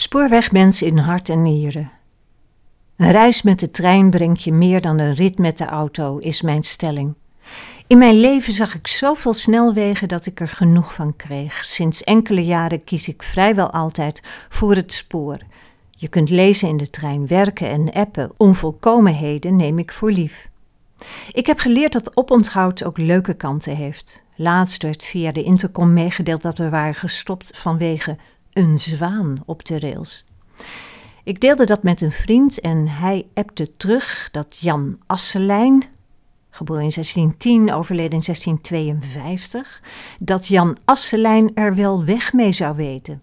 Spoorwegmens in hart en nieren. Een reis met de trein brengt je meer dan een rit met de auto, is mijn stelling. In mijn leven zag ik zoveel snelwegen dat ik er genoeg van kreeg. Sinds enkele jaren kies ik vrijwel altijd voor het spoor. Je kunt lezen in de trein, werken en appen. Onvolkomenheden neem ik voor lief. Ik heb geleerd dat oponthoud ook leuke kanten heeft. Laatst werd via de intercom meegedeeld dat we waren gestopt vanwege een zwaan op de rails. Ik deelde dat met een vriend en hij appte terug dat Jan Asselijn, geboren in 1610, overleden in 1652, dat Jan Asselijn er wel weg mee zou weten.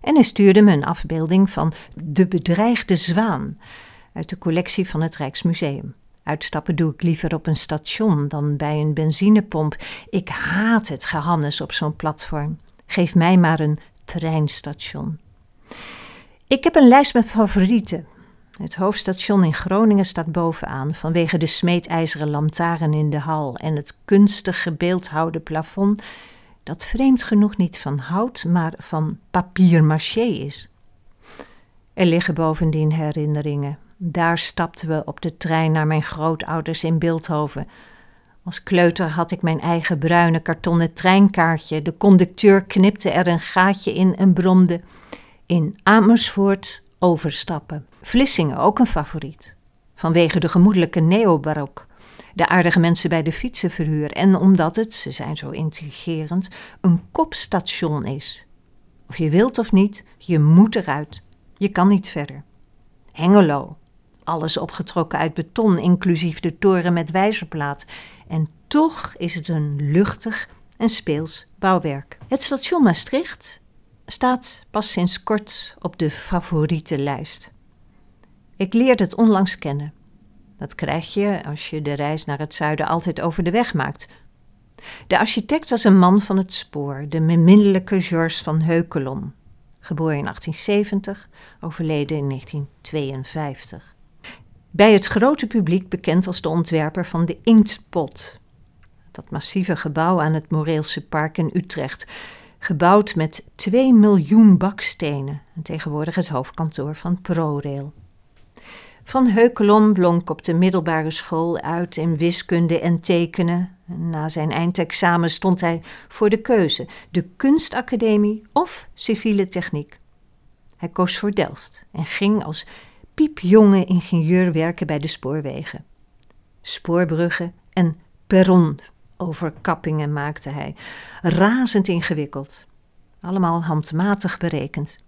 En hij stuurde me een afbeelding van De Bedreigde Zwaan uit de collectie van het Rijksmuseum. Uitstappen doe ik liever op een station dan bij een benzinepomp. Ik haat het gehannes op zo'n platform. Geef mij maar een treinstation. Ik heb een lijst met favorieten. Het hoofdstation in Groningen staat bovenaan vanwege de smeedijzeren lantaarn in de hal en het kunstige beeldhouden plafond, dat vreemd genoeg niet van hout, maar van papier-maché is. Er liggen bovendien herinneringen. Daar stapten we op de trein naar mijn grootouders in Beeldhoven. Als kleuter had ik mijn eigen bruine kartonnen treinkaartje. De conducteur knipte er een gaatje in en bromde: In Amersfoort overstappen. Vlissingen ook een favoriet. Vanwege de gemoedelijke neobarok, de aardige mensen bij de fietsenverhuur en omdat het, ze zijn zo intrigerend, een kopstation is. Of je wilt of niet, je moet eruit. Je kan niet verder. Hengelo. Alles opgetrokken uit beton, inclusief de toren met wijzerplaat. En toch is het een luchtig en speels bouwwerk. Het station Maastricht staat pas sinds kort op de favoriete lijst. Ik leerde het onlangs kennen. Dat krijg je als je de reis naar het zuiden altijd over de weg maakt. De architect was een man van het spoor, de beminnelijke Georges van Heukelom, geboren in 1870, overleden in 1952. Bij het grote publiek bekend als de ontwerper van de Inktpot, dat massieve gebouw aan het Moreelse Park in Utrecht, gebouwd met 2 miljoen bakstenen en tegenwoordig het hoofdkantoor van ProRail. Van Heukelom blonk op de middelbare school uit in wiskunde en tekenen. Na zijn eindexamen stond hij voor de keuze: de kunstacademie of civiele techniek. Hij koos voor Delft en ging als piepjonge ingenieur werken bij de spoorwegen. Spoorbruggen en perronoverkappingen maakte hij, razend ingewikkeld. Allemaal handmatig berekend.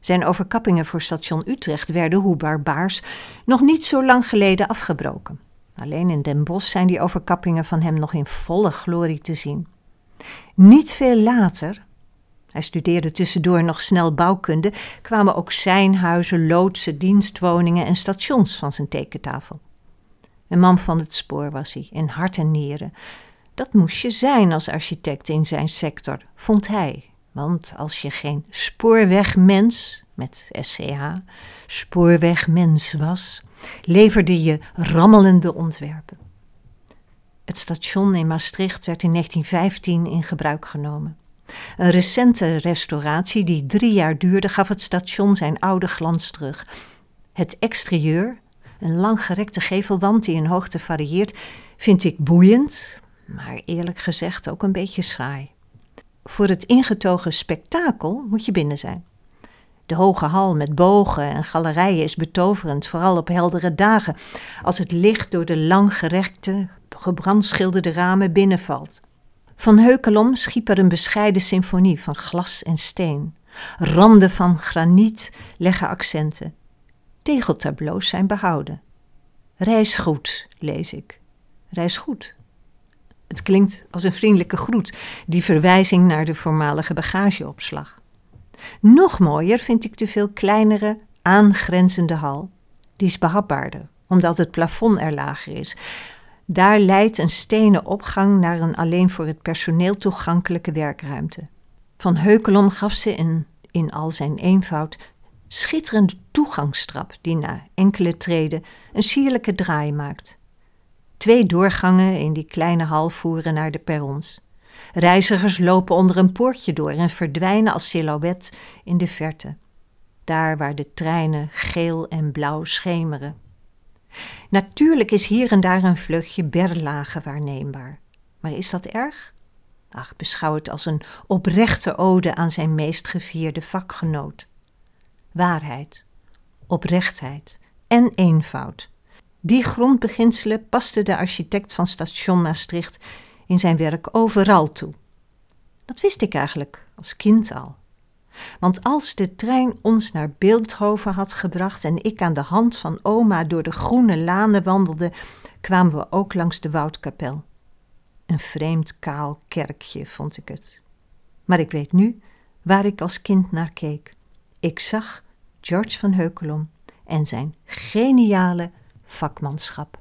Zijn overkappingen voor station Utrecht werden, hoe barbaars, nog niet zo lang geleden afgebroken. Alleen in Den Bosch zijn die overkappingen van hem nog in volle glorie te zien. Niet veel later, hij studeerde tussendoor nog snel bouwkunde, kwamen ook zijn huizen, loodsen, dienstwoningen en stations van zijn tekentafel. Een man van het spoor was hij, in hart en nieren. Dat moest je zijn als architect in zijn sector, vond hij. Want als je geen spoorwegmens, met SCH, spoorwegmens was, leverde je rammelende ontwerpen. Het station in Maastricht werd in 1915 in gebruik genomen. Een recente restauratie die drie jaar duurde gaf het station zijn oude glans terug. Het exterieur, een langgerekte gevelwand die in hoogte varieert, vind ik boeiend, maar eerlijk gezegd ook een beetje saai. Voor het ingetogen spektakel moet je binnen zijn. De hoge hal met bogen en galerijen is betoverend, vooral op heldere dagen, als het licht door de langgerekte, gebrandschilderde ramen binnenvalt. Van Heukelom schiep er een bescheiden symfonie van glas en steen. Randen van graniet leggen accenten. Tegeltableaus zijn behouden. Reis goed, lees ik. Reis goed. Het klinkt als een vriendelijke groet, die verwijzing naar de voormalige bagageopslag. Nog mooier vind ik de veel kleinere, aangrenzende hal. Die is behapbaarder, omdat het plafond er lager is. Daar leidt een stenen opgang naar een alleen voor het personeel toegankelijke werkruimte. Van Heukelom gaf ze in, in al zijn eenvoud schitterende toegangstrap die na enkele treden een sierlijke draai maakt. Twee doorgangen in die kleine hal voeren naar de perrons. Reizigers lopen onder een poortje door en verdwijnen als silhouet in de verte. daar waar de treinen geel en blauw schemeren. Natuurlijk is hier en daar een vleugje berlage waarneembaar. Maar is dat erg? Ach, beschouw het als een oprechte ode aan zijn meest gevierde vakgenoot. Waarheid, oprechtheid en eenvoud. Die grondbeginselen paste de architect van station Maastricht in zijn werk overal toe. Dat wist ik eigenlijk als kind al. Want als de trein ons naar Beeldhoven had gebracht en ik aan de hand van oma door de groene lanen wandelde, kwamen we ook langs de Woudkapel. Een vreemd kaal kerkje vond ik het. Maar ik weet nu waar ik als kind naar keek. Ik zag George van Heukelom en zijn geniale vakmanschap.